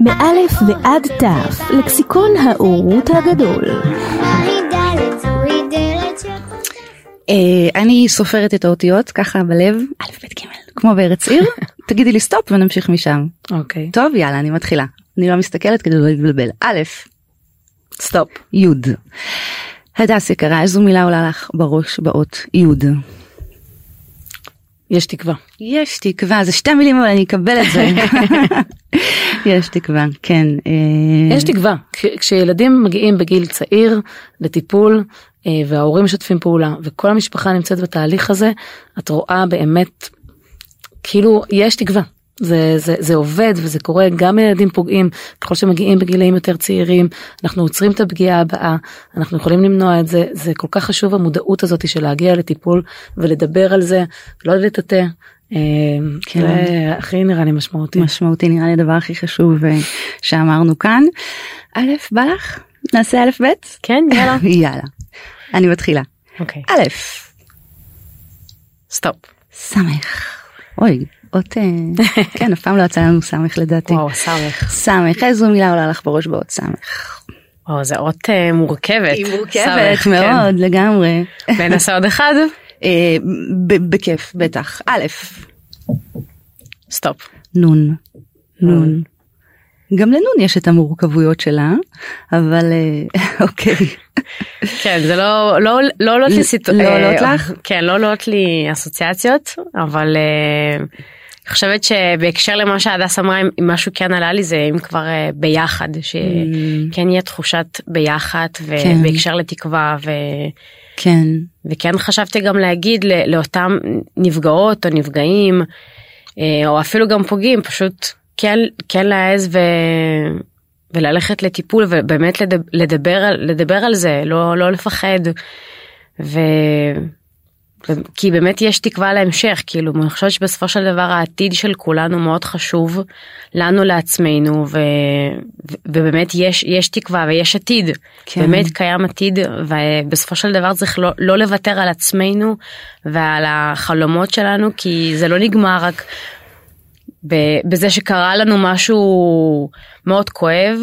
D: מאלף ועד תף, לקסיקון האורות הגדול.
A: אה, אני סופרת את האותיות ככה בלב, א' ב' ג', כמו בארץ עיר, תגידי לי סטופ ונמשיך משם.
B: אוקיי.
A: טוב, יאללה, אני מתחילה. אני לא מסתכלת כדי לא להתבלבל. א',
B: סטופ.
A: י'. הדס יקרה, איזו מילה עולה לך בראש באות י'?
B: יש תקווה.
A: יש תקווה, זה שתי מילים אבל אני אקבל את זה. יש תקווה, כן.
B: אה, יש תקווה. כשילדים מגיעים בגיל צעיר לטיפול וההורים משתפים פעולה וכל המשפחה נמצאת בתהליך הזה, את רואה באמת, כאילו יש תקווה. זה, זה, זה עובד וזה קורה גם ילדים פוגעים ככל שמגיעים בגילאים יותר צעירים אנחנו עוצרים את הפגיעה הבאה אנחנו יכולים למנוע את זה זה כל כך חשוב המודעות הזאת של להגיע לטיפול ולדבר על זה לא לטאטא. אה, כן. זה הכי נראה לי משמעותי.
A: משמעותי נראה לי הדבר הכי חשוב אה, שאמרנו כאן. א' בא לך? נעשה א' ב'?
B: כן יאללה.
A: יאללה. אני מתחילה.
B: אוקיי.
A: א'.
B: סטופ.
A: סמך. אוי, אות, אה, כן, אף פעם לא יצא לנו סמך לדעתי.
C: וואו, סמך.
A: סמך, איזו מילה עולה לך בראש באות סמך?
C: וואו, זו אות אה, מורכבת.
A: היא מורכבת
C: סמך, כן.
A: מאוד, לגמרי.
C: ונעשה עוד אחד?
A: אה, בכיף, בטח. א',
C: סטופ.
A: נון. נון. גם לנון יש את המורכבויות שלה, אבל אה, אוקיי.
C: כן, זה לא, לא, לא עולות לי סיטואציות.
A: לא עולות לך?
C: כן, לא עולות לי אסוציאציות, אבל אה, אני חושבת שבהקשר למה שהדס אמרה, אם משהו כן עלה לי זה אם כבר אה, ביחד, שכן יהיה תחושת ביחד,
A: כן.
C: ובהקשר לתקווה, ו...
A: כן.
C: וכן חשבתי גם להגיד לאותם נפגעות או נפגעים, אה, או אפילו גם פוגעים, פשוט כן, כן להעז ו... וללכת לטיפול ובאמת לדבר, לדבר, על- לדבר על זה, לא, לא לפחד. ו... כי באמת יש תקווה להמשך, כאילו, אני חושבת שבסופו של דבר העתיד של כולנו מאוד חשוב לנו לעצמנו, ו... ו- ובאמת יש, יש תקווה ויש עתיד,
A: כן.
C: באמת קיים עתיד, ובסופו של דבר צריך לא, לא לוותר על עצמנו ועל החלומות שלנו, כי זה לא נגמר רק בזה שקרה לנו משהו מאוד כואב,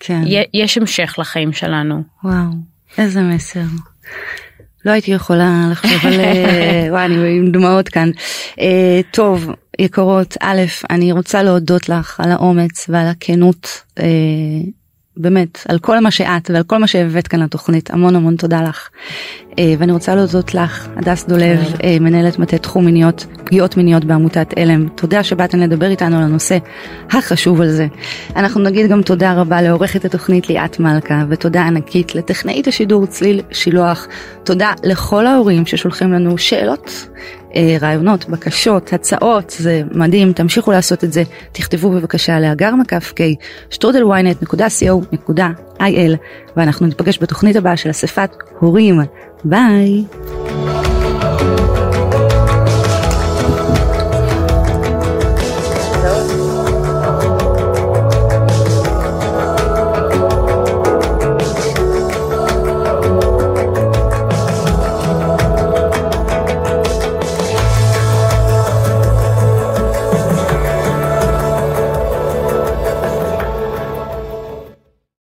A: כן.
C: יש המשך לחיים שלנו.
A: וואו, איזה מסר. לא הייתי יכולה לחשוב על... אה, וואי, אני עם דמעות כאן. אה, טוב, יקרות, א', אני רוצה להודות לך על האומץ ועל הכנות, אה, באמת, על כל מה שאת ועל כל מה שהבאת כאן לתוכנית, המון המון תודה לך. אה, ואני רוצה להודות לך, הדס דולב, אה, מנהלת מטה תחום מיניות, פגיעות מיניות בעמותת עלם. תודה שבאתן לדבר איתנו על הנושא החשוב הזה. אנחנו נגיד גם תודה רבה לעורכת התוכנית ליאת מלכה, ותודה ענקית לטכנאית השידור צליל שילוח. תודה לכל ההורים ששולחים לנו שאלות, אה, רעיונות, בקשות, הצעות, זה מדהים, תמשיכו לעשות את זה. תכתבו בבקשה לאגר מקף קיי, שטרודלוויינט.co.il, ואנחנו ניפגש בתוכנית הבאה של אספת הורים. ביי.